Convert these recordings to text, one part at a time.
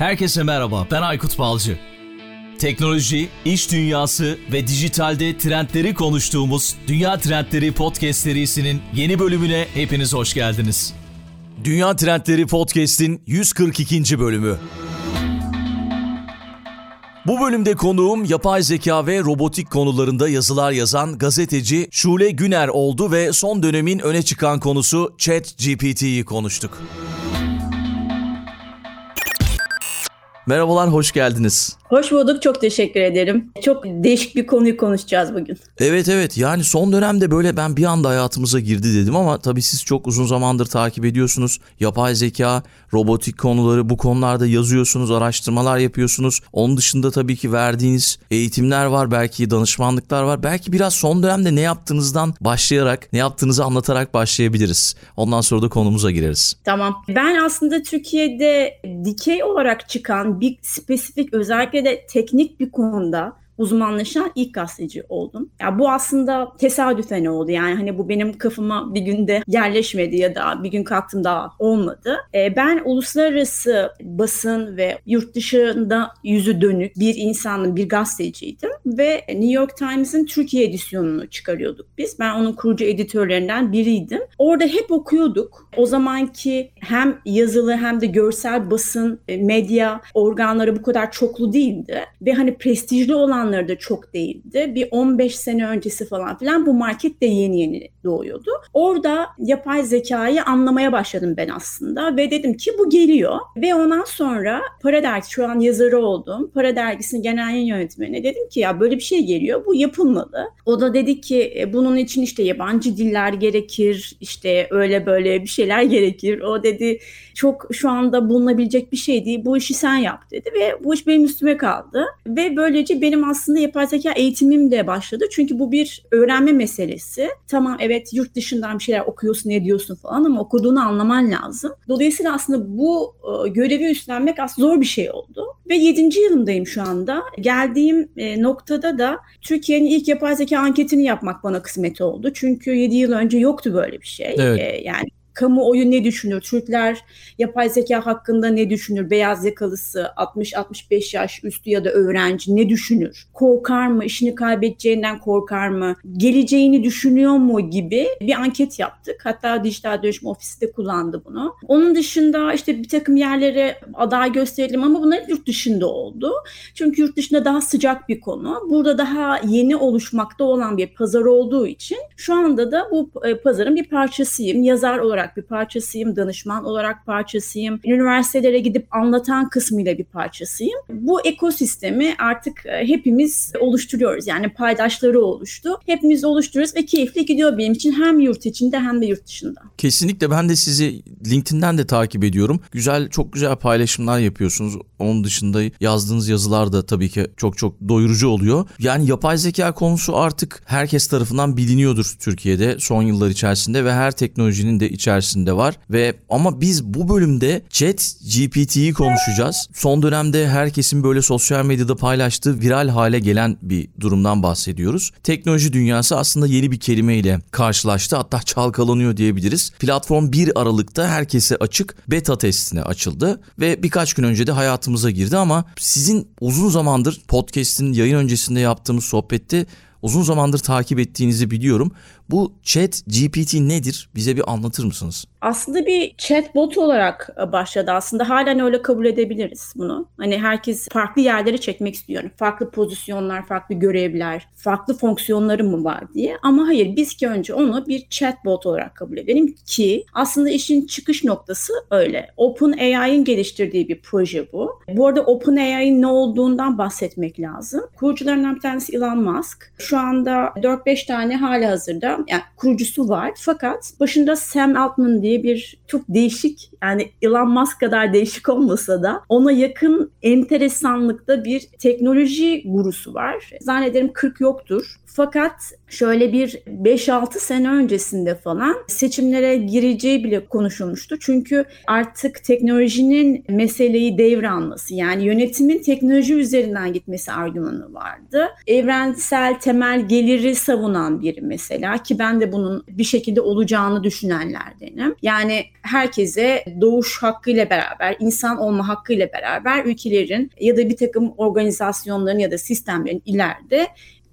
Herkese merhaba, ben Aykut Balcı. Teknoloji, iş dünyası ve dijitalde trendleri konuştuğumuz Dünya Trendleri Podcast serisinin yeni bölümüne hepiniz hoş geldiniz. Dünya Trendleri Podcast'in 142. bölümü. Bu bölümde konuğum yapay zeka ve robotik konularında yazılar yazan gazeteci Şule Güner oldu ve son dönemin öne çıkan konusu ChatGPT'yi konuştuk. Merhabalar, hoş geldiniz. Hoş bulduk, çok teşekkür ederim. Çok değişik bir konuyu konuşacağız bugün. Evet evet, yani son dönemde böyle ben bir anda hayatımıza girdi dedim ama tabii siz çok uzun zamandır takip ediyorsunuz. Yapay zeka, robotik konuları bu konularda yazıyorsunuz, araştırmalar yapıyorsunuz. Onun dışında tabii ki verdiğiniz eğitimler var, belki danışmanlıklar var. Belki biraz son dönemde ne yaptığınızdan başlayarak, ne yaptığınızı anlatarak başlayabiliriz. Ondan sonra da konumuza gireriz. Tamam. Ben aslında Türkiye'de dikey olarak çıkan bir spesifik özellikle de teknik bir konuda uzmanlaşan ilk gazeteci oldum. Ya bu aslında tesadüfen oldu. Yani hani bu benim kafama bir günde yerleşmedi ya da bir gün kalktım daha olmadı. E, ben uluslararası basın ve yurt dışında yüzü dönük bir insanın, bir gazeteciydim ve New York Times'ın Türkiye edisyonunu çıkarıyorduk biz. Ben onun kurucu editörlerinden biriydim. Orada hep okuyorduk. O zamanki hem yazılı hem de görsel basın, e, medya organları bu kadar çoklu değildi ve hani prestijli olan zamanları da çok değildi. Bir 15 sene öncesi falan filan bu market de yeni yeni doğuyordu. Orada yapay zekayı anlamaya başladım ben aslında ve dedim ki bu geliyor. Ve ondan sonra Para Dergisi şu an yazarı oldum. Para Dergisi'nin genel yayın yönetmeni dedim ki ya böyle bir şey geliyor bu yapılmalı. O da dedi ki e, bunun için işte yabancı diller gerekir işte öyle böyle bir şeyler gerekir. O dedi çok şu anda bulunabilecek bir şey değil bu işi sen yap dedi ve bu iş benim üstüme kaldı. Ve böylece benim aslında yapay zeka eğitimim de başladı. Çünkü bu bir öğrenme meselesi. Tamam evet yurt dışından bir şeyler okuyorsun, ne diyorsun falan ama okuduğunu anlaman lazım. Dolayısıyla aslında bu e, görevi üstlenmek aslında zor bir şey oldu. Ve 7. yılımdayım şu anda. Geldiğim e, noktada da Türkiye'nin ilk yapay zeka anketini yapmak bana kısmet oldu. Çünkü 7 yıl önce yoktu böyle bir şey. Evet. E, yani kamuoyu ne düşünür? Türkler yapay zeka hakkında ne düşünür? Beyaz yakalısı 60-65 yaş üstü ya da öğrenci ne düşünür? Korkar mı? İşini kaybedeceğinden korkar mı? Geleceğini düşünüyor mu gibi bir anket yaptık. Hatta Dijital Dönüşüm Ofisi de kullandı bunu. Onun dışında işte bir takım yerlere aday gösterelim ama bunlar yurt dışında oldu. Çünkü yurt dışında daha sıcak bir konu. Burada daha yeni oluşmakta olan bir pazar olduğu için şu anda da bu e, pazarın bir parçasıyım. Yazar olarak olarak bir parçasıyım, danışman olarak parçasıyım, üniversitelere gidip anlatan kısmıyla bir parçasıyım. Bu ekosistemi artık e, hepimiz oluşturuyoruz. Yani paydaşları oluştu. Hepimiz oluşturuyoruz ve keyifli gidiyor benim için hem yurt içinde hem de yurt dışında. Kesinlikle ben de sizi LinkedIn'den de takip ediyorum. Güzel, çok güzel paylaşımlar yapıyorsunuz. Onun dışında yazdığınız yazılar da tabii ki çok çok doyurucu oluyor. Yani yapay zeka konusu artık herkes tarafından biliniyordur Türkiye'de son yıllar içerisinde ve her teknolojinin de içerisinde içerisinde var ve ama biz bu bölümde Chat GPT'yi konuşacağız. Son dönemde herkesin böyle sosyal medyada paylaştığı viral hale gelen bir durumdan bahsediyoruz. Teknoloji dünyası aslında yeni bir kelimeyle karşılaştı hatta çalkalanıyor diyebiliriz. Platform 1 Aralık'ta herkese açık beta testine açıldı ve birkaç gün önce de hayatımıza girdi ama sizin uzun zamandır podcast'in yayın öncesinde yaptığımız sohbette uzun zamandır takip ettiğinizi biliyorum. Bu chat GPT nedir? Bize bir anlatır mısınız? Aslında bir chatbot olarak e, başladı. Aslında halen öyle kabul edebiliriz bunu. Hani herkes farklı yerlere çekmek istiyor. Farklı pozisyonlar, farklı görevler, farklı fonksiyonları mı var diye. Ama hayır biz ki önce onu bir chatbot olarak kabul edelim ki aslında işin çıkış noktası öyle. OpenAI'ın geliştirdiği bir proje bu. Bu arada OpenAI'nin ne olduğundan bahsetmek lazım. Kurucularından bir tanesi Elon Musk. Şu anda 4-5 tane hali hazırda yani kurucusu var. Fakat başında Sam Altman diye bir çok değişik yani Elon Musk kadar değişik olmasa da ona yakın enteresanlıkta bir teknoloji gurusu var. Zannederim 40 yoktur. Fakat şöyle bir 5-6 sene öncesinde falan seçimlere gireceği bile konuşulmuştu. Çünkü artık teknolojinin meseleyi devralması yani yönetimin teknoloji üzerinden gitmesi argümanı vardı. Evrensel temel geliri savunan biri mesela ki ben de bunun bir şekilde olacağını düşünenlerdenim. Yani herkese doğuş hakkıyla beraber, insan olma hakkıyla beraber ülkelerin ya da bir takım organizasyonların ya da sistemlerin ileride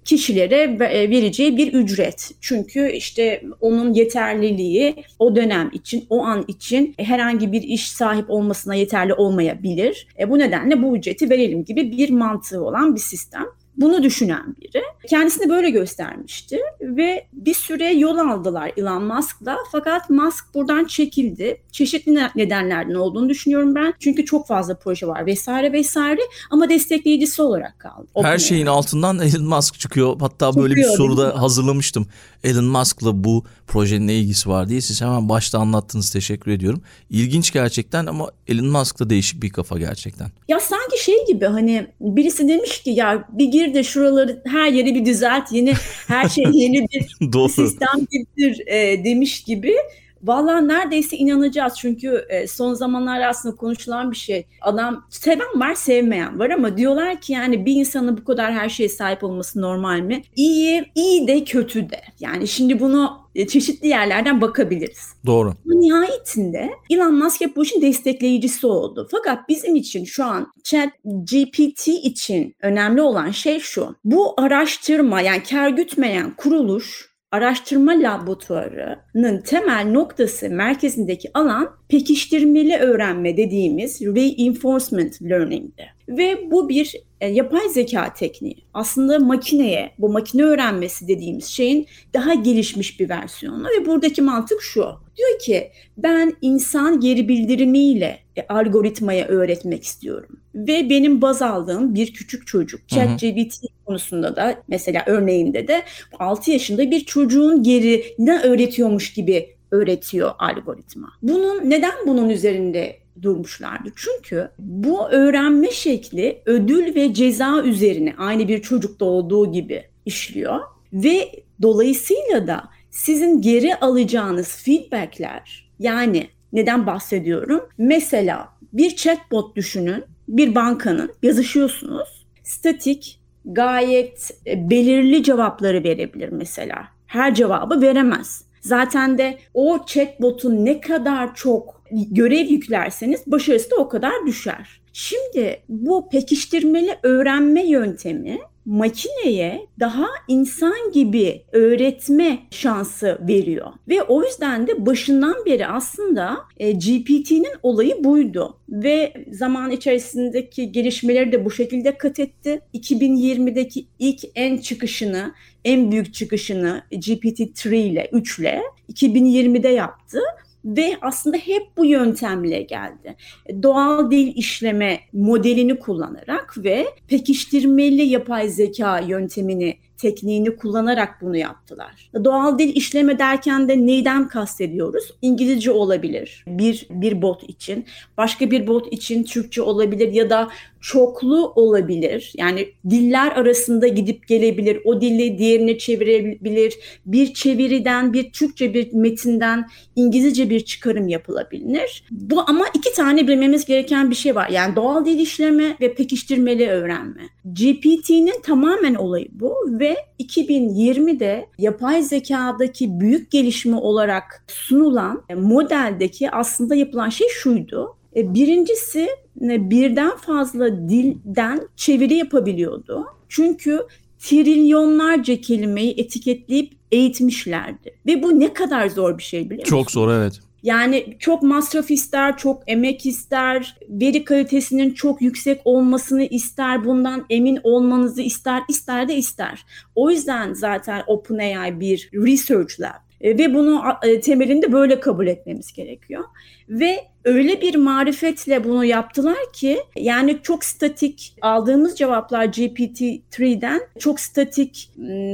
kişilere e, vereceği bir ücret. Çünkü işte onun yeterliliği o dönem için, o an için herhangi bir iş sahip olmasına yeterli olmayabilir. E, bu nedenle bu ücreti verelim gibi bir mantığı olan bir sistem bunu düşünen biri. Kendisini böyle göstermişti ve bir süre yol aldılar Elon Musk'la fakat Musk buradan çekildi. Çeşitli nedenlerden olduğunu düşünüyorum ben. Çünkü çok fazla proje var vesaire vesaire ama destekleyicisi olarak kaldı. Her şeyin altından Elon Musk çıkıyor. Hatta çıkıyor, böyle bir soruda hazırlamıştım. Elon Musk'la bu projenin ne ilgisi var diye siz hemen başta anlattınız. Teşekkür ediyorum. İlginç gerçekten ama Elon Musk'la değişik bir kafa gerçekten. Ya sanki şey gibi hani birisi demiş ki ya bir gir de şuraları her yeri bir düzelt yeni her şey yeni bir sistem getir e, demiş gibi. Valla neredeyse inanacağız çünkü e, son zamanlarda aslında konuşulan bir şey. Adam seven var sevmeyen var ama diyorlar ki yani bir insanın bu kadar her şeye sahip olması normal mi? İyi, iyi de kötü de. Yani şimdi bunu e, çeşitli yerlerden bakabiliriz. Doğru. Ama nihayetinde Elon Musk hep bu işin destekleyicisi oldu. Fakat bizim için şu an Chat GPT için önemli olan şey şu. Bu araştırma yani kar gütmeyen kuruluş araştırma laboratuvarının temel noktası merkezindeki alan pekiştirmeli öğrenme dediğimiz reinforcement learning'de. Ve bu bir e, yapay zeka tekniği. Aslında makineye, bu makine öğrenmesi dediğimiz şeyin daha gelişmiş bir versiyonu ve buradaki mantık şu. Diyor ki ben insan geri bildirimiyle e, algoritmaya öğretmek istiyorum. Ve benim baz aldığım bir küçük çocuk ChatGPT konusunda da mesela örneğinde de 6 yaşında bir çocuğun geri ne öğretiyormuş gibi öğretiyor algoritma. Bunun neden bunun üzerinde durmuşlardı. Çünkü bu öğrenme şekli ödül ve ceza üzerine aynı bir çocukta olduğu gibi işliyor ve dolayısıyla da sizin geri alacağınız feedbackler yani neden bahsediyorum? Mesela bir chatbot düşünün. Bir bankanın yazışıyorsunuz. Statik gayet e, belirli cevapları verebilir mesela. Her cevabı veremez. Zaten de o chatbot'un ne kadar çok görev yüklerseniz başarısı da o kadar düşer. Şimdi bu pekiştirmeli öğrenme yöntemi makineye daha insan gibi öğretme şansı veriyor. Ve o yüzden de başından beri aslında e, GPT'nin olayı buydu. Ve zaman içerisindeki gelişmeleri de bu şekilde kat etti. 2020'deki ilk en çıkışını, en büyük çıkışını GPT-3 ile, 3 ile 2020'de yaptı ve aslında hep bu yöntemle geldi. Doğal dil işleme modelini kullanarak ve pekiştirmeli yapay zeka yöntemini tekniğini kullanarak bunu yaptılar. Doğal dil işleme derken de neyden kastediyoruz? İngilizce olabilir bir bir bot için, başka bir bot için Türkçe olabilir ya da çoklu olabilir. Yani diller arasında gidip gelebilir. O dili diğerine çevirebilir. Bir çeviriden, bir Türkçe bir metinden İngilizce bir çıkarım yapılabilir. Bu ama iki tane bilmemiz gereken bir şey var. Yani doğal dil işleme ve pekiştirmeli öğrenme. GPT'nin tamamen olayı bu ve 2020'de yapay zekadaki büyük gelişme olarak sunulan modeldeki aslında yapılan şey şuydu. E, birincisi e, birden fazla dilden çeviri yapabiliyordu. Çünkü trilyonlarca kelimeyi etiketleyip eğitmişlerdi. Ve bu ne kadar zor bir şey biliyor musun? Çok zor evet. Yani çok masraf ister, çok emek ister, veri kalitesinin çok yüksek olmasını ister, bundan emin olmanızı ister, ister de ister. O yüzden zaten OpenAI bir research lab e, ve bunu e, temelinde böyle kabul etmemiz gerekiyor. Ve öyle bir marifetle bunu yaptılar ki yani çok statik aldığımız cevaplar GPT-3'den çok statik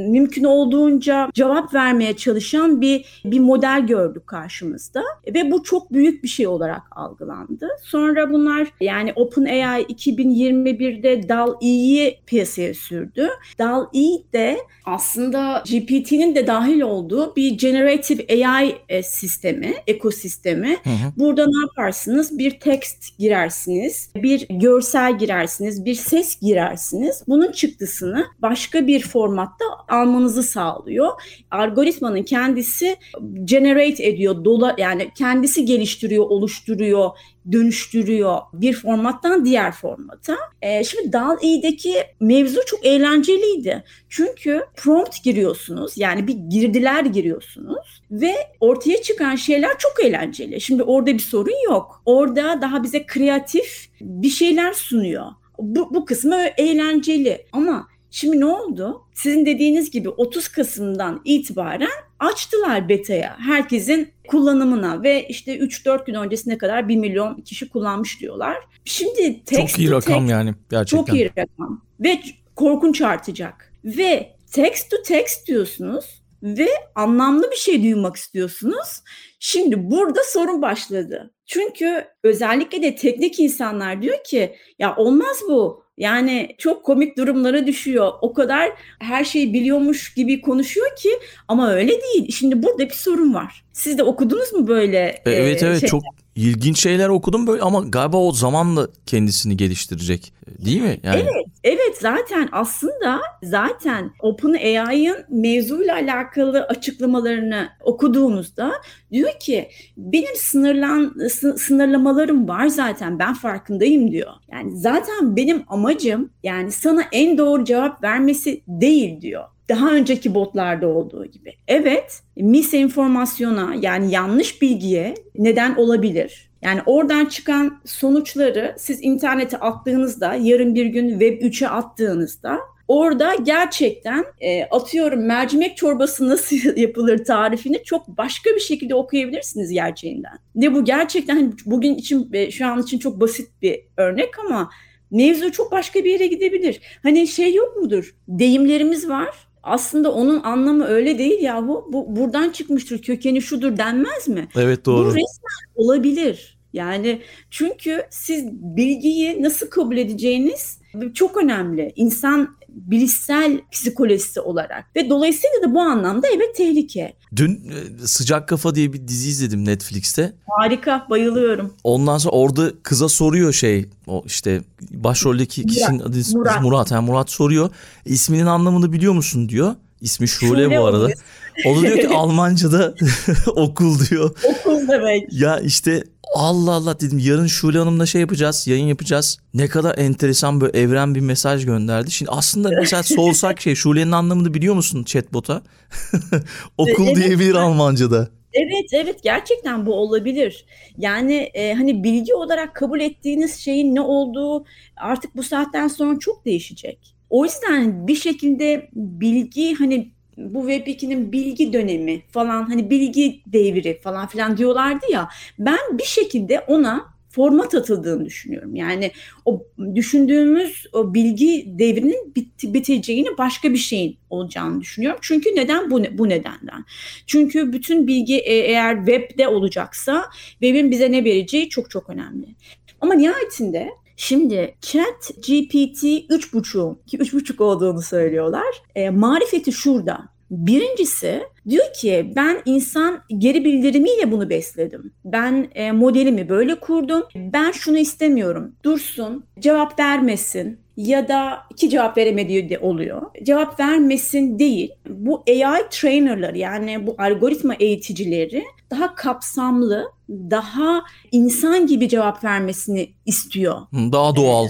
mümkün olduğunca cevap vermeye çalışan bir bir model gördük karşımızda ve bu çok büyük bir şey olarak algılandı. Sonra bunlar yani OpenAI 2021'de DAL-E'yi piyasaya sürdü. DAL-E de aslında GPT'nin de dahil olduğu bir generative AI e, sistemi, ekosistemi. Hı hı. Bu burada ne yaparsınız? Bir text girersiniz, bir görsel girersiniz, bir ses girersiniz. Bunun çıktısını başka bir formatta almanızı sağlıyor. Algoritmanın kendisi generate ediyor, dola yani kendisi geliştiriyor, oluşturuyor, dönüştürüyor bir formattan diğer formata. E, şimdi Dal E'deki mevzu çok eğlenceliydi. Çünkü prompt giriyorsunuz yani bir girdiler giriyorsunuz ve ortaya çıkan şeyler çok eğlenceli. Şimdi orada bir sorun yok. Orada daha bize kreatif bir şeyler sunuyor. Bu, bu kısmı eğlenceli ama Şimdi ne oldu? Sizin dediğiniz gibi 30 Kasım'dan itibaren açtılar beta'ya herkesin kullanımına ve işte 3-4 gün öncesine kadar 1 milyon kişi kullanmış diyorlar. Şimdi text çok iyi rakam text, yani gerçekten. Çok iyi rakam ve korkunç artacak. Ve text to text diyorsunuz ve anlamlı bir şey duymak istiyorsunuz. Şimdi burada sorun başladı. Çünkü özellikle de teknik insanlar diyor ki ya olmaz bu. Yani çok komik durumlara düşüyor. O kadar her şeyi biliyormuş gibi konuşuyor ki ama öyle değil. Şimdi burada bir sorun var. Siz de okudunuz mu böyle? Evet e, evet şeyler? çok ilginç şeyler okudum böyle ama galiba o zamanla kendisini geliştirecek değil mi? Yani... Evet, evet zaten aslında zaten OpenAI'ın mevzuyla alakalı açıklamalarını okuduğunuzda diyor ki benim sınırlan sınırlamalarım var zaten ben farkındayım diyor. Yani zaten benim amacım yani sana en doğru cevap vermesi değil diyor daha önceki botlarda olduğu gibi. Evet, misinformasyona yani yanlış bilgiye neden olabilir. Yani oradan çıkan sonuçları siz internete attığınızda, yarın bir gün Web 3'e attığınızda Orada gerçekten e, atıyorum mercimek çorbası nasıl yapılır tarifini çok başka bir şekilde okuyabilirsiniz gerçeğinden. Ne bu gerçekten hani bugün için e, şu an için çok basit bir örnek ama mevzu çok başka bir yere gidebilir. Hani şey yok mudur? Deyimlerimiz var aslında onun anlamı öyle değil yahu. Bu buradan çıkmıştır, kökeni şudur denmez mi? Evet doğru. Bu resmen olabilir. Yani çünkü siz bilgiyi nasıl kabul edeceğiniz çok önemli. İnsan bilişsel psikolojisi olarak ve dolayısıyla da bu anlamda evet tehlike. Dün e, Sıcak Kafa diye bir dizi izledim Netflix'te. Harika, bayılıyorum. Ondan sonra orada kıza soruyor şey, o işte başroldeki kişinin adı Murat. Murat, yani Murat soruyor. İsminin anlamını biliyor musun diyor. İsmi Şule, Şule bu arada. Oluyor. O diyor ki Almanca'da okul diyor. Okul demek. Ya işte Allah Allah dedim yarın Şule Hanım'la şey yapacağız yayın yapacağız. Ne kadar enteresan böyle evren bir mesaj gönderdi. Şimdi aslında mesela sorsak şey Şule'nin anlamını biliyor musun chatbot'a? Okul evet. diyebilir Almanca'da. Evet evet gerçekten bu olabilir. Yani e, hani bilgi olarak kabul ettiğiniz şeyin ne olduğu artık bu saatten sonra çok değişecek. O yüzden bir şekilde bilgi hani bu Web2'nin bilgi dönemi falan hani bilgi devri falan filan diyorlardı ya ben bir şekilde ona format atıldığını düşünüyorum. Yani o düşündüğümüz o bilgi devrinin bit, biteceğini başka bir şeyin olacağını düşünüyorum. Çünkü neden bu bu nedenden? Çünkü bütün bilgi e, eğer webde olacaksa webin bize ne vereceği çok çok önemli. Ama nihayetinde Şimdi chat GPT 3.5 ki 3.5 olduğunu söylüyorlar. E, marifeti şurada. Birincisi diyor ki ben insan geri bildirimiyle bunu besledim. Ben e, modelimi böyle kurdum. Ben şunu istemiyorum. Dursun, cevap vermesin ya da iki cevap veremediği de oluyor. Cevap vermesin değil. Bu AI trainerlar yani bu algoritma eğiticileri daha kapsamlı, daha insan gibi cevap vermesini istiyor. Daha doğal.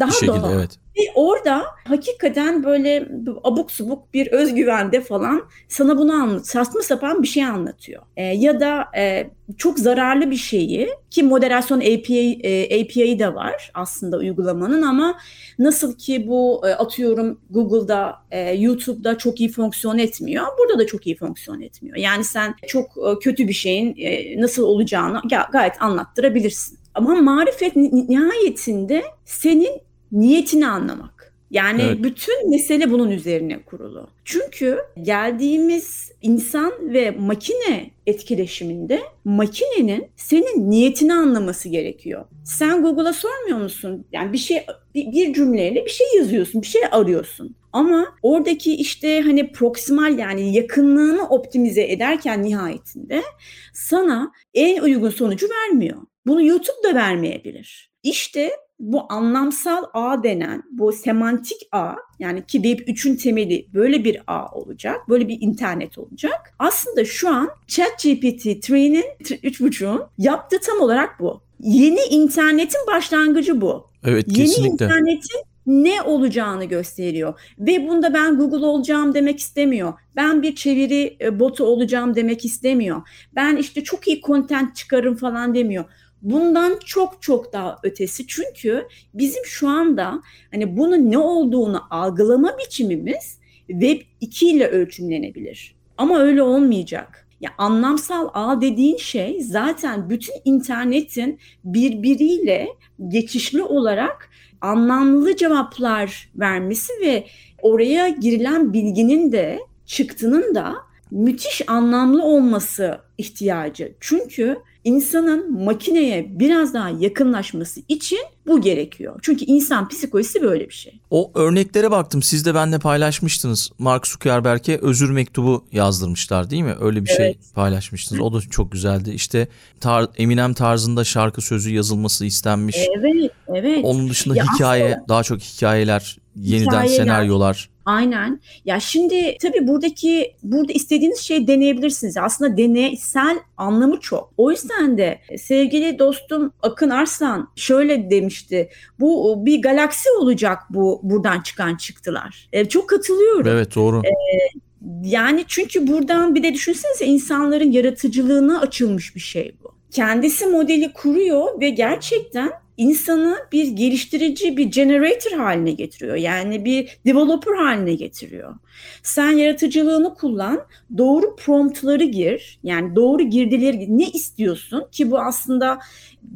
Daha bir şekilde, doğal. Evet. Ve orada hakikaten böyle abuk subuk bir özgüvende falan sana bunu anlat, saçma sapan bir şey anlatıyor. E, ya da e, çok zararlı bir şeyi ki moderasyon API e, API'yi de var aslında uygulamanın ama nasıl ki bu e, atıyorum Google'da, e, YouTube'da çok iyi fonksiyon etmiyor. Burada da çok iyi fonksiyon etmiyor. Yani sen çok e, kötü bir şeyin e, nasıl olacağını gayet anlattırabilirsin. Ama marifet nihayetinde senin niyetini anlamak. Yani Evet. bütün mesele bunun üzerine kurulu. Çünkü geldiğimiz insan ve makine etkileşiminde makinenin senin niyetini anlaması gerekiyor. Sen Google'a sormuyor musun? Yani bir şey bir, bir cümleyle bir şey yazıyorsun, bir şey arıyorsun. Ama oradaki işte hani proksimal yani yakınlığını optimize ederken nihayetinde sana en uygun sonucu vermiyor. Bunu YouTube da vermeyebilir. İşte bu anlamsal ağ denen bu semantik ağ yani ki Web 3'ün temeli böyle bir ağ olacak. Böyle bir internet olacak. Aslında şu an ChatGPT 3'nin 3.5'un yaptığı tam olarak bu. Yeni internetin başlangıcı bu. Evet Yeni kesinlikle. internetin ne olacağını gösteriyor. Ve bunda ben Google olacağım demek istemiyor. Ben bir çeviri e, botu olacağım demek istemiyor. Ben işte çok iyi content çıkarım falan demiyor. Bundan çok çok daha ötesi çünkü bizim şu anda hani bunun ne olduğunu algılama biçimimiz Web 2 ile ölçümlenebilir. Ama öyle olmayacak. Ya anlamsal ağ dediğin şey zaten bütün internetin birbiriyle geçişli olarak anlamlı cevaplar vermesi ve oraya girilen bilginin de çıktının da müthiş anlamlı olması ihtiyacı. Çünkü insanın makineye biraz daha yakınlaşması için bu gerekiyor. Çünkü insan psikolojisi böyle bir şey. O örneklere baktım. Siz de benimle paylaşmıştınız. Mark Zuckerberg'e özür mektubu yazdırmışlar değil mi? Öyle bir şey Evet. paylaşmıştınız. O da çok güzeldi. İşte tar Eminem tarzında şarkı sözü yazılması istenmiş. Evet, evet. Onun dışında Ya hikaye, daha çok hikayeler, yeniden Hikayeler. senaryolar. Aynen. Ya şimdi tabii buradaki burada istediğiniz şeyi deneyebilirsiniz. Aslında deneysel anlamı çok. O yüzden de sevgili dostum Akın Arslan şöyle demişti. Bu bir galaksi olacak bu buradan çıkan çıktılar. E, çok katılıyorum. Evet doğru. Yani çünkü buradan bir de düşünsenize insanların yaratıcılığına açılmış bir şey bu. Kendisi modeli kuruyor ve gerçekten insanı bir geliştirici, bir generator haline getiriyor. Yani bir developer haline getiriyor. Sen yaratıcılığını kullan, doğru promptları gir. Yani doğru girdileri gir. Ne istiyorsun ki bu aslında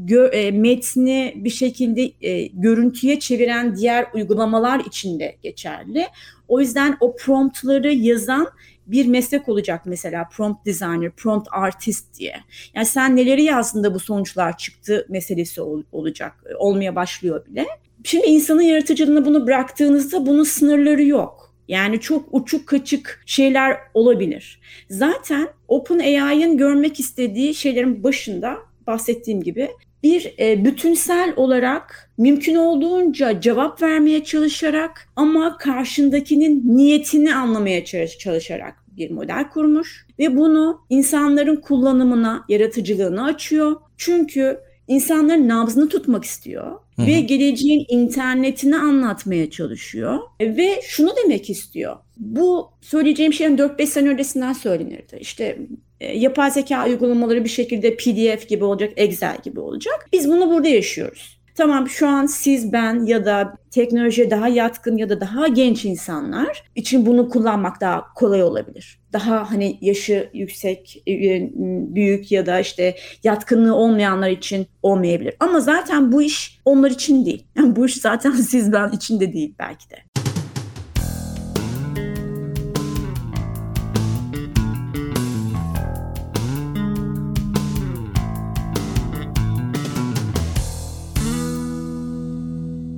gö- e, metni bir şekilde e, görüntüye çeviren diğer uygulamalar için de geçerli. O yüzden o promptları yazan bir meslek olacak mesela prompt designer, prompt artist diye. Yani sen neleri yazdığında bu sonuçlar çıktı meselesi ol- olacak, olmaya başlıyor bile. Şimdi insanın yaratıcılığına bunu bıraktığınızda bunun sınırları yok. Yani çok uçuk kaçık şeyler olabilir. Zaten OpenAI'ın görmek istediği şeylerin başında bahsettiğim gibi bir e, bütünsel olarak mümkün olduğunca cevap vermeye çalışarak ama karşındakinin niyetini anlamaya çalış- çalışarak bir model kurmuş ve bunu insanların kullanımına, yaratıcılığına açıyor. Çünkü insanların nabzını tutmak istiyor Hı hı. ve geleceğin internetini anlatmaya çalışıyor ve şunu demek istiyor. Bu söyleyeceğim şeyin 4-5 sene öncesinden söylenirdi. İşte e, yapay zeka uygulamaları bir şekilde PDF gibi olacak, Excel gibi olacak. Biz bunu burada yaşıyoruz. Tamam şu an siz, ben ya da teknolojiye daha yatkın ya da daha genç insanlar için bunu kullanmak daha kolay olabilir. Daha hani yaşı yüksek, e, büyük ya da işte yatkınlığı olmayanlar için olmayabilir. Ama zaten bu iş onlar için değil. Yani bu iş zaten siz, ben için de değil belki de.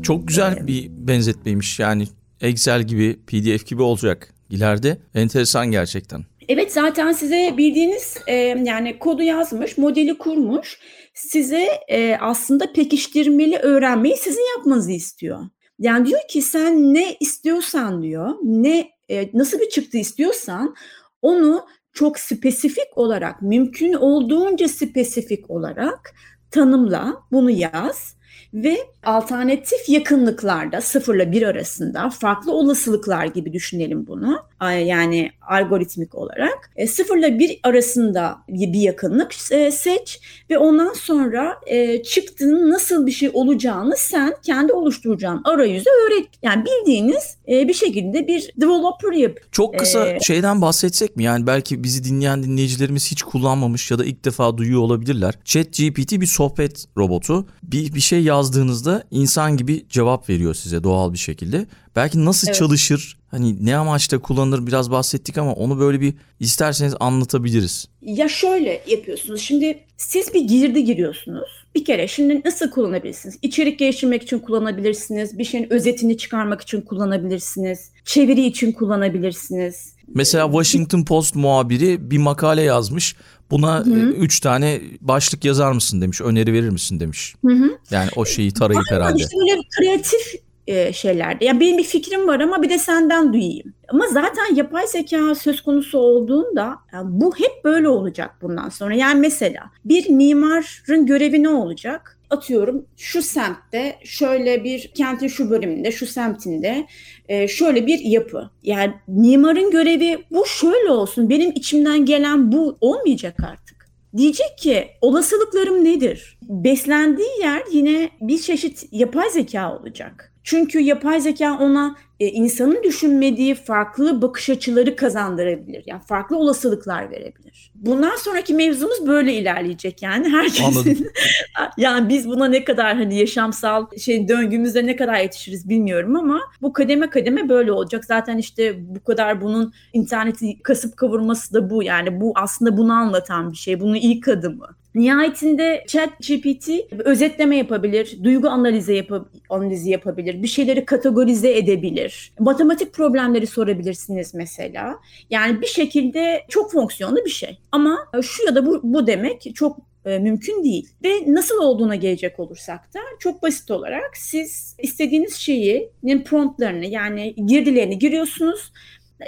Çok güzel bir benzetmeymiş. Yani Excel gibi, PDF gibi olacak ileride. Enteresan gerçekten. Evet zaten size bildiğiniz e, yani kodu yazmış, modeli kurmuş. Size e, aslında pekiştirmeli öğrenmeyi sizin yapmanızı istiyor. Yani diyor ki sen ne istiyorsan diyor, ne e, nasıl bir çıktı istiyorsan onu çok spesifik olarak, mümkün olduğunca spesifik olarak tanımla, bunu yaz ve alternatif yakınlıklarda sıfırla bir arasında farklı olasılıklar gibi düşünelim bunu. Yani algoritmik olarak e, sıfırla bir arasında bir yakınlık e, seç ve ondan sonra e, çıktığının nasıl bir şey olacağını sen kendi oluşturacağın arayüze öğret. Yani bildiğiniz e, bir şekilde bir developer yap. Çok kısa Ee, şeyden bahsetsek mi? Yani belki bizi dinleyen dinleyicilerimiz hiç kullanmamış ya da ilk defa duyuyor olabilirler. ChatGPT bir sohbet robotu. Bir, bir şey yazdığınızda insan gibi cevap veriyor size doğal bir şekilde. Belki nasıl Evet. çalışır, hani ne amaçla kullanılır biraz bahsettik ama onu böyle bir isterseniz anlatabiliriz. Ya şöyle yapıyorsunuz. Şimdi siz bir girdi giriyorsunuz. Bir kere şimdi nasıl kullanabilirsiniz? İçerik geliştirmek için kullanabilirsiniz. Bir şeyin özetini çıkarmak için kullanabilirsiniz. Çeviri için kullanabilirsiniz. Mesela Washington Post muhabiri bir makale yazmış. Buna Hı. e, üç tane başlık yazar mısın demiş, öneri verir misin demiş. Hı hı. Yani o şeyi tarayıp herhalde. İşte böyle kreatif e, şeylerde. Ya benim bir fikrim var ama bir de senden duyayım. Ama zaten yapay zeka söz konusu olduğunda yani bu hep böyle olacak bundan sonra. Yani mesela bir mimarın görevi ne olacak? Atıyorum şu semtte şöyle bir kentin şu bölümünde şu semtinde e, şöyle bir yapı. Yani mimarın görevi bu şöyle olsun. Benim içimden gelen bu olmayacak artık. Diyecek ki olasılıklarım nedir? Beslendiği yer yine bir çeşit yapay zeka olacak. Çünkü yapay zeka ona e, insanın düşünmediği farklı bakış açıları kazandırabilir. Yani farklı olasılıklar verebilir. Bundan sonraki mevzumuz böyle ilerleyecek yani herkesin. Anladım. yani biz buna ne kadar hani yaşamsal şey döngümüzde ne kadar yetişiriz bilmiyorum ama bu kademe kademe böyle olacak. Zaten işte bu kadar bunun interneti kasıp kavurması da bu. Yani bu aslında bunu anlatan bir şey. Bunun ilk adımı. Nihayetinde ChatGPT özetleme yapabilir, duygu analizi, yap- analizi yapabilir, bir şeyleri kategorize edebilir. Matematik problemleri sorabilirsiniz mesela. Yani bir şekilde çok fonksiyonlu bir şey. Ama şu ya da bu, bu demek çok e, mümkün değil. Ve nasıl olduğuna gelecek olursak da çok basit olarak siz istediğiniz şeyi promptlarını yani girdilerini giriyorsunuz.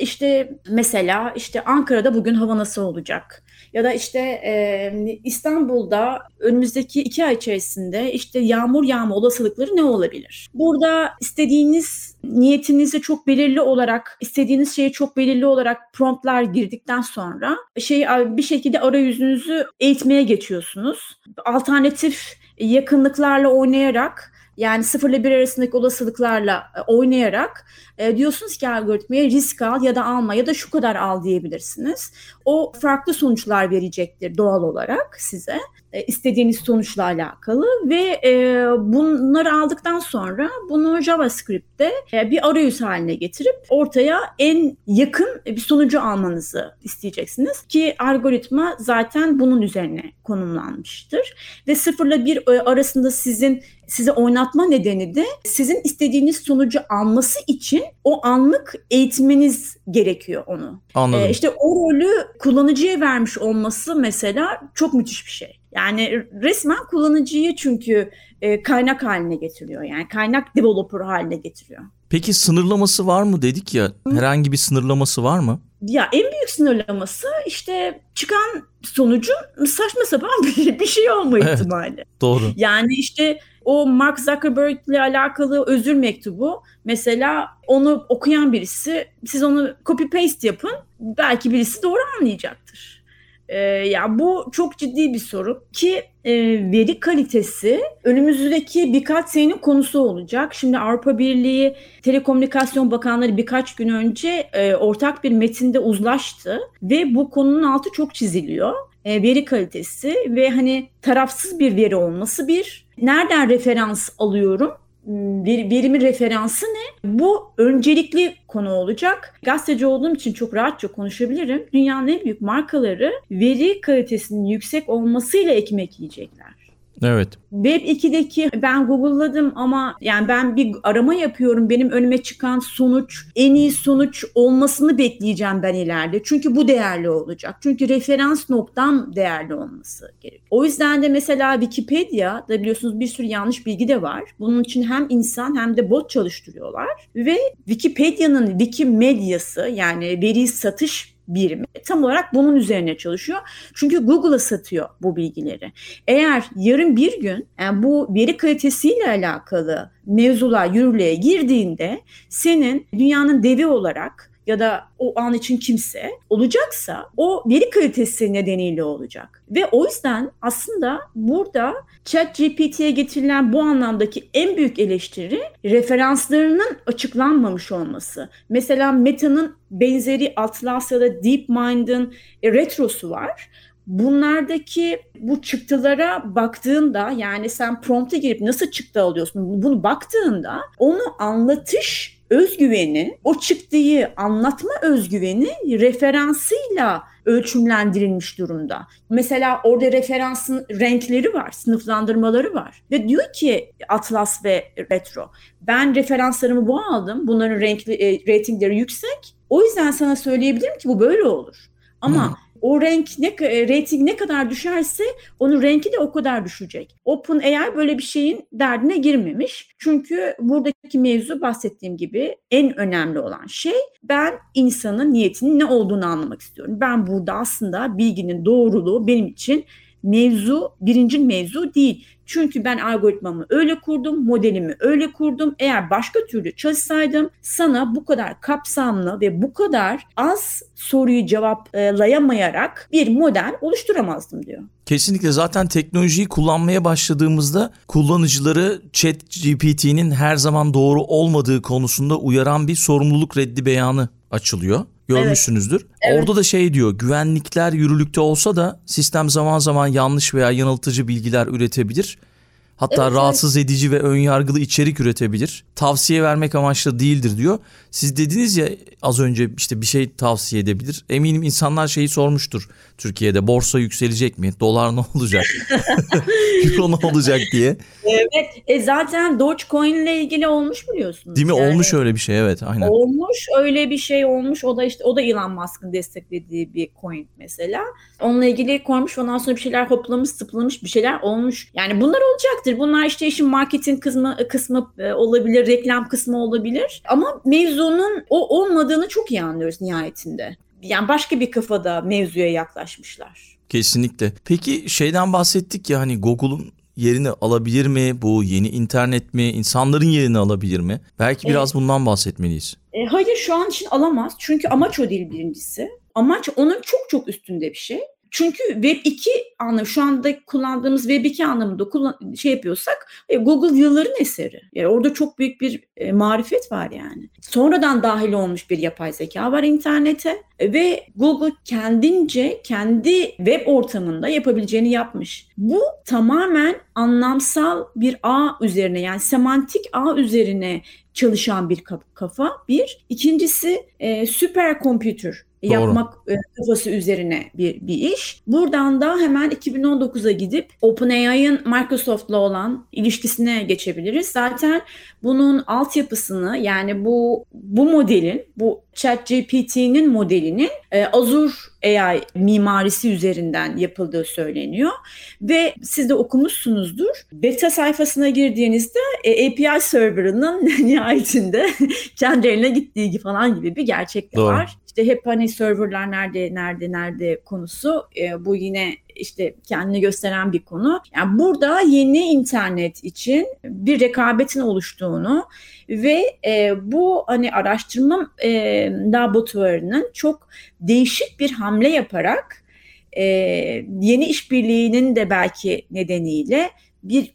İşte mesela işte Ankara'da bugün hava nasıl olacak? Ya da işte e, İstanbul'da önümüzdeki iki ay içerisinde işte yağmur yağma olasılıkları ne olabilir? Burada istediğiniz niyetinizi çok belirli olarak, istediğiniz şeyi çok belirli olarak promptlar girdikten sonra şey bir şekilde arayüzünüzü eğitmeye geçiyorsunuz. Alternatif yakınlıklarla oynayarak yani 0 ile 1 arasındaki olasılıklarla e, oynayarak e, diyorsunuz ki algoritmaya risk al ya da alma ya da şu kadar al diyebilirsiniz. O farklı sonuçlar verecektir doğal olarak size e, istediğiniz sonuçla alakalı ve bunları aldıktan sonra bunu JavaScript'te bir arayüz haline getirip ortaya en yakın bir sonucu almanızı isteyeceksiniz ki algoritma zaten bunun üzerine konumlanmıştır ve 0 ile 1 arasında sizin size oynatma nedeni de sizin istediğiniz sonucu alması için o anlık eğitmeniz gerekiyor onu. Anladım. Ee, işte o rolü kullanıcıya vermiş olması mesela çok müthiş bir şey. Yani resmen kullanıcıyı çünkü e, kaynak haline getiriyor. Yani kaynak developer haline getiriyor. Peki sınırlaması var mı dedik ya? Herhangi bir sınırlaması var mı? Ya en büyük sınırlaması işte çıkan sonucun saçma sapan bir, bir şey olma Evet. ihtimali. Doğru. Yani işte o Mark Zuckerberg ile alakalı özür mektubu mesela onu okuyan birisi siz onu copy paste yapın belki birisi doğru anlayacaktır. Ee, ya bu çok ciddi bir sorun ki e, veri kalitesi önümüzdeki birkaç senenin konusu olacak. Şimdi Avrupa Birliği Telekomünikasyon Bakanları birkaç gün önce e, ortak bir metinde uzlaştı ve bu konunun altı çok çiziliyor. E, veri kalitesi ve hani tarafsız bir veri olması bir. Nereden referans alıyorum? Hmm, Ver, verimin referansı ne? Bu öncelikli konu olacak. Gazeteci olduğum için çok rahatça konuşabilirim. Dünyanın en büyük markaları veri kalitesinin yüksek olmasıyla ekmek yiyecekler. Evet. Web 2'deki ben Google'ladım ama yani ben bir arama yapıyorum. Benim önüme çıkan sonuç en iyi sonuç olmasını bekleyeceğim ben ileride. Çünkü bu değerli olacak. Çünkü referans noktam değerli olması gerekiyor. O yüzden de mesela Wikipedia da biliyorsunuz bir sürü yanlış bilgi de var. Bunun için hem insan hem de bot çalıştırıyorlar ve Wikipedia'nın Wikimedyası yani veri satış birimi tam olarak bunun üzerine çalışıyor. Çünkü Google'a satıyor bu bilgileri. Eğer yarın bir gün yani bu veri kalitesiyle alakalı mevzular yürürlüğe girdiğinde senin dünyanın devi olarak ya da o an için kimse olacaksa o veri kalitesi nedeniyle olacak. Ve o yüzden aslında burada ChatGPT'ye getirilen bu anlamdaki en büyük eleştiri referanslarının açıklanmamış olması. Mesela Meta'nın benzeri Atlas ya da DeepMind'ın e, retrosu var. bunlardaki bu çıktılara baktığında yani sen prompt'a girip nasıl çıktı alıyorsun bunu baktığında onu anlatış özgüveni, o çıktığı anlatma özgüveni referansıyla ölçümlendirilmiş durumda. Mesela orada referansın renkleri var, sınıflandırmaları var. Ve diyor ki Atlas ve Retro, ben referanslarımı bu aldım, bunların renkli, e, ratingleri yüksek. O yüzden sana söyleyebilirim ki bu böyle olur. Ama hmm o renk ne e, rating ne kadar düşerse onun renki de o kadar düşecek. OpenAI böyle bir şeyin derdine girmemiş. Çünkü buradaki mevzu bahsettiğim gibi en önemli olan şey ben insanın niyetinin ne olduğunu anlamak istiyorum. Ben burada aslında bilginin doğruluğu benim için mevzu birinci mevzu değil. Çünkü ben algoritmamı öyle kurdum, modelimi öyle kurdum. Eğer başka türlü çalışsaydım sana bu kadar kapsamlı ve bu kadar az soruyu cevaplayamayarak bir model oluşturamazdım diyor. Kesinlikle zaten teknolojiyi kullanmaya başladığımızda kullanıcıları chat GPT'nin her zaman doğru olmadığı konusunda uyaran bir sorumluluk reddi beyanı açılıyor. Görmüşsünüzdür. Evet. Orada da şey diyor güvenlikler yürürlükte olsa da sistem zaman zaman yanlış veya yanıltıcı bilgiler üretebilir. Hatta evet, rahatsız evet. edici ve önyargılı içerik üretebilir. Tavsiye vermek amaçlı değildir diyor. Siz dediniz ya az önce işte bir şey tavsiye edebilir. Eminim insanlar şeyi sormuştur Türkiye'de. Borsa yükselecek mi? Dolar ne olacak? Euro ne olacak diye. Evet. E zaten Dogecoin ile ilgili olmuş biliyorsunuz. Değil mi? Yani, olmuş öyle bir şey evet. Aynen. Olmuş öyle bir şey olmuş. O da işte o da Elon Musk'ın desteklediği bir coin mesela. Onunla ilgili koymuş ondan sonra bir şeyler hoplamış zıplamış bir şeyler olmuş. Yani bunlar olacaktır. Bunlar işte işin marketing kısmı, kısmı e, olabilir, reklam kısmı olabilir. Ama mevzunun o olmadığını çok iyi anlıyoruz nihayetinde. Yani başka bir kafada mevzuya yaklaşmışlar. Kesinlikle. Peki şeyden bahsettik ya hani Google'un yerini alabilir mi? Bu yeni internet mi? İnsanların yerini alabilir mi? Belki biraz evet. bundan bahsetmeliyiz. E, hayır şu an için alamaz. Çünkü amaç o değil birincisi. Amaç onun çok çok üstünde bir şey. Çünkü Web 2 anlamı şu anda kullandığımız Web 2 anlamında kullan, şey yapıyorsak e, Google yılların eseri. Yani orada çok büyük bir e, marifet var yani. Sonradan dahil olmuş bir yapay zeka var internete ve Google kendince kendi web ortamında yapabileceğini yapmış. Bu tamamen anlamsal bir ağ üzerine yani semantik ağ üzerine çalışan bir kafa. Bir. İkincisi e, süper computer Doğru. yapmak e, kafası üzerine bir, bir iş. Buradan da hemen 2019'a gidip OpenAI'ın Microsoft'la olan ilişkisine geçebiliriz. Zaten bunun altyapısını yani bu bu modelin, bu ChatGPT'nin modelinin e, Azure AI mimarisi üzerinden yapıldığı söyleniyor. Ve siz de okumuşsunuzdur. Beta sayfasına girdiğinizde e, API serverının nihayetinde kendi eline gittiği falan gibi bir gerçek de var. İşte hep hani serverlar nerede nerede nerede konusu e, bu yine işte kendini gösteren bir konu. Yani burada yeni internet için bir rekabetin oluştuğunu ve e, bu hani araştırma e, laboratuvarının çok değişik bir hamle yaparak e, yeni işbirliğinin de belki nedeniyle bir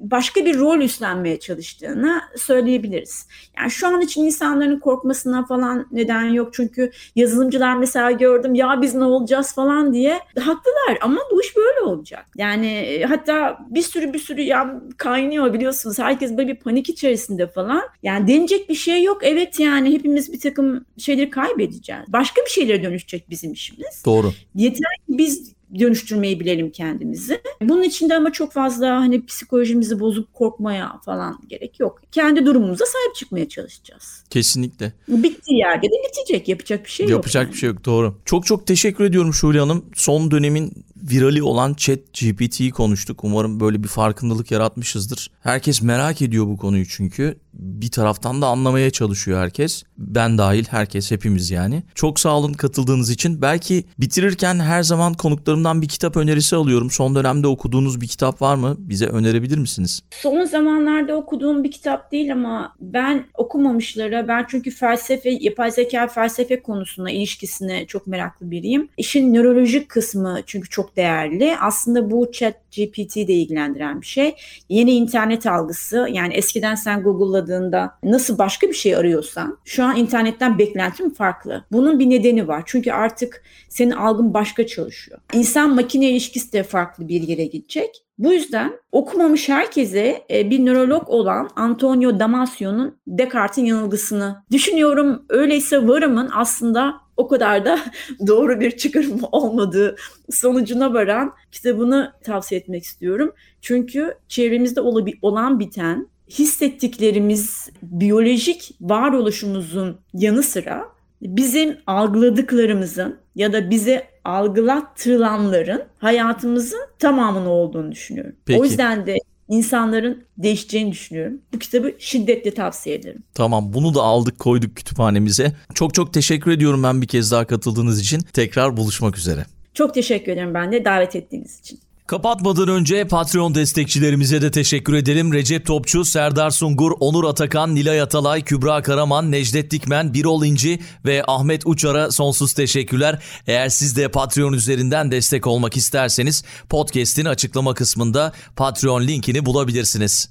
başka bir rol üstlenmeye çalıştığını söyleyebiliriz. Yani şu an için insanların korkmasına falan neden yok. Çünkü yazılımcılar mesela gördüm ya biz ne olacağız falan diye haklılar ama bu iş böyle olacak. Yani e, hatta bir sürü bir sürü ya kaynıyor biliyorsunuz. Herkes böyle bir panik içerisinde falan. Yani denecek bir şey yok. Evet yani hepimiz bir takım şeyleri kaybedeceğiz. Başka bir şeylere dönüşecek bizim işimiz. Doğru. Yeter ki biz dönüştürmeyi bilelim kendimizi. Bunun için de ama çok fazla hani psikolojimizi bozup korkmaya falan gerek yok. Kendi durumumuza sahip çıkmaya çalışacağız. Kesinlikle. Bittiği yerde de bitecek. Yapacak bir şey yok. Yapacak yani. bir şey yok doğru. Çok çok teşekkür ediyorum Şule Hanım. Son dönemin virali olan Chat GPT'yi konuştuk. Umarım böyle bir farkındalık yaratmışızdır. Herkes merak ediyor bu konuyu çünkü. Bir taraftan da anlamaya çalışıyor herkes. Ben dahil herkes hepimiz yani. Çok sağ olun katıldığınız için. Belki bitirirken her zaman konuklarımdan bir kitap önerisi alıyorum. Son dönemde okuduğunuz bir kitap var mı? Bize önerebilir misiniz? Son zamanlarda okuduğum bir kitap değil ama ben okumamışlara ben çünkü felsefe, yapay zeka felsefe konusuna ilişkisine çok meraklı biriyim. İşin nörolojik kısmı çünkü çok değerli. Aslında bu chat GPT de ilgilendiren bir şey. Yeni internet algısı yani eskiden sen Google'ladığında nasıl başka bir şey arıyorsan şu an internetten beklentim farklı. Bunun bir nedeni var. Çünkü artık senin algın başka çalışıyor. İnsan makine ilişkisi de farklı bir yere gidecek. Bu yüzden okumamış herkese e, bir nörolog olan Antonio Damasio'nun Descartes'in yanılgısını düşünüyorum. Öyleyse varımın aslında o kadar da doğru bir çıkarım olmadığı sonucuna varan kitabını tavsiye etmek istiyorum. Çünkü çevremizde olan biten hissettiklerimiz biyolojik varoluşumuzun yanı sıra bizim algıladıklarımızın ya da bize algılattırılanların hayatımızın tamamını olduğunu düşünüyorum. Peki. O yüzden de insanların değişeceğini düşünüyorum. Bu kitabı şiddetle tavsiye ederim. Tamam bunu da aldık koyduk kütüphanemize. Çok çok teşekkür ediyorum ben bir kez daha katıldığınız için. Tekrar buluşmak üzere. Çok teşekkür ederim ben de davet ettiğiniz için. Kapatmadan önce Patreon destekçilerimize de teşekkür ederim. Recep Topçu, Serdar Sungur, Onur Atakan, Nilay Atalay, Kübra Karaman, Necdet Dikmen, Birol İnci ve Ahmet Uçar'a sonsuz teşekkürler. Eğer siz de Patreon üzerinden destek olmak isterseniz podcast'in açıklama kısmında Patreon linkini bulabilirsiniz.